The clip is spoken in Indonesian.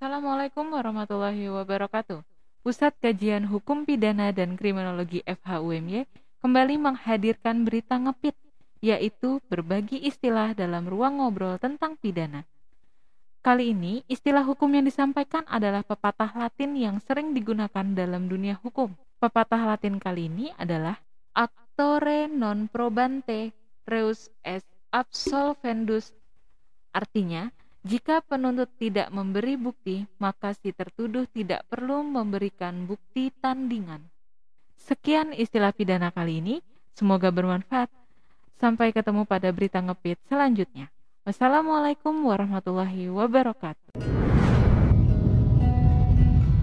Assalamualaikum warahmatullahi wabarakatuh. Pusat Kajian Hukum Pidana dan Kriminologi FHUMY kembali menghadirkan berita ngepit, yaitu berbagi istilah dalam ruang ngobrol tentang pidana. Kali ini, istilah hukum yang disampaikan adalah pepatah Latin yang sering digunakan dalam dunia hukum. Pepatah Latin kali ini adalah actore non probante reus est absolvendus. Artinya, jika penuntut tidak memberi bukti, maka si tertuduh tidak perlu memberikan bukti tandingan. Sekian istilah pidana kali ini, semoga bermanfaat. Sampai ketemu pada berita ngepit selanjutnya. Wassalamualaikum warahmatullahi wabarakatuh.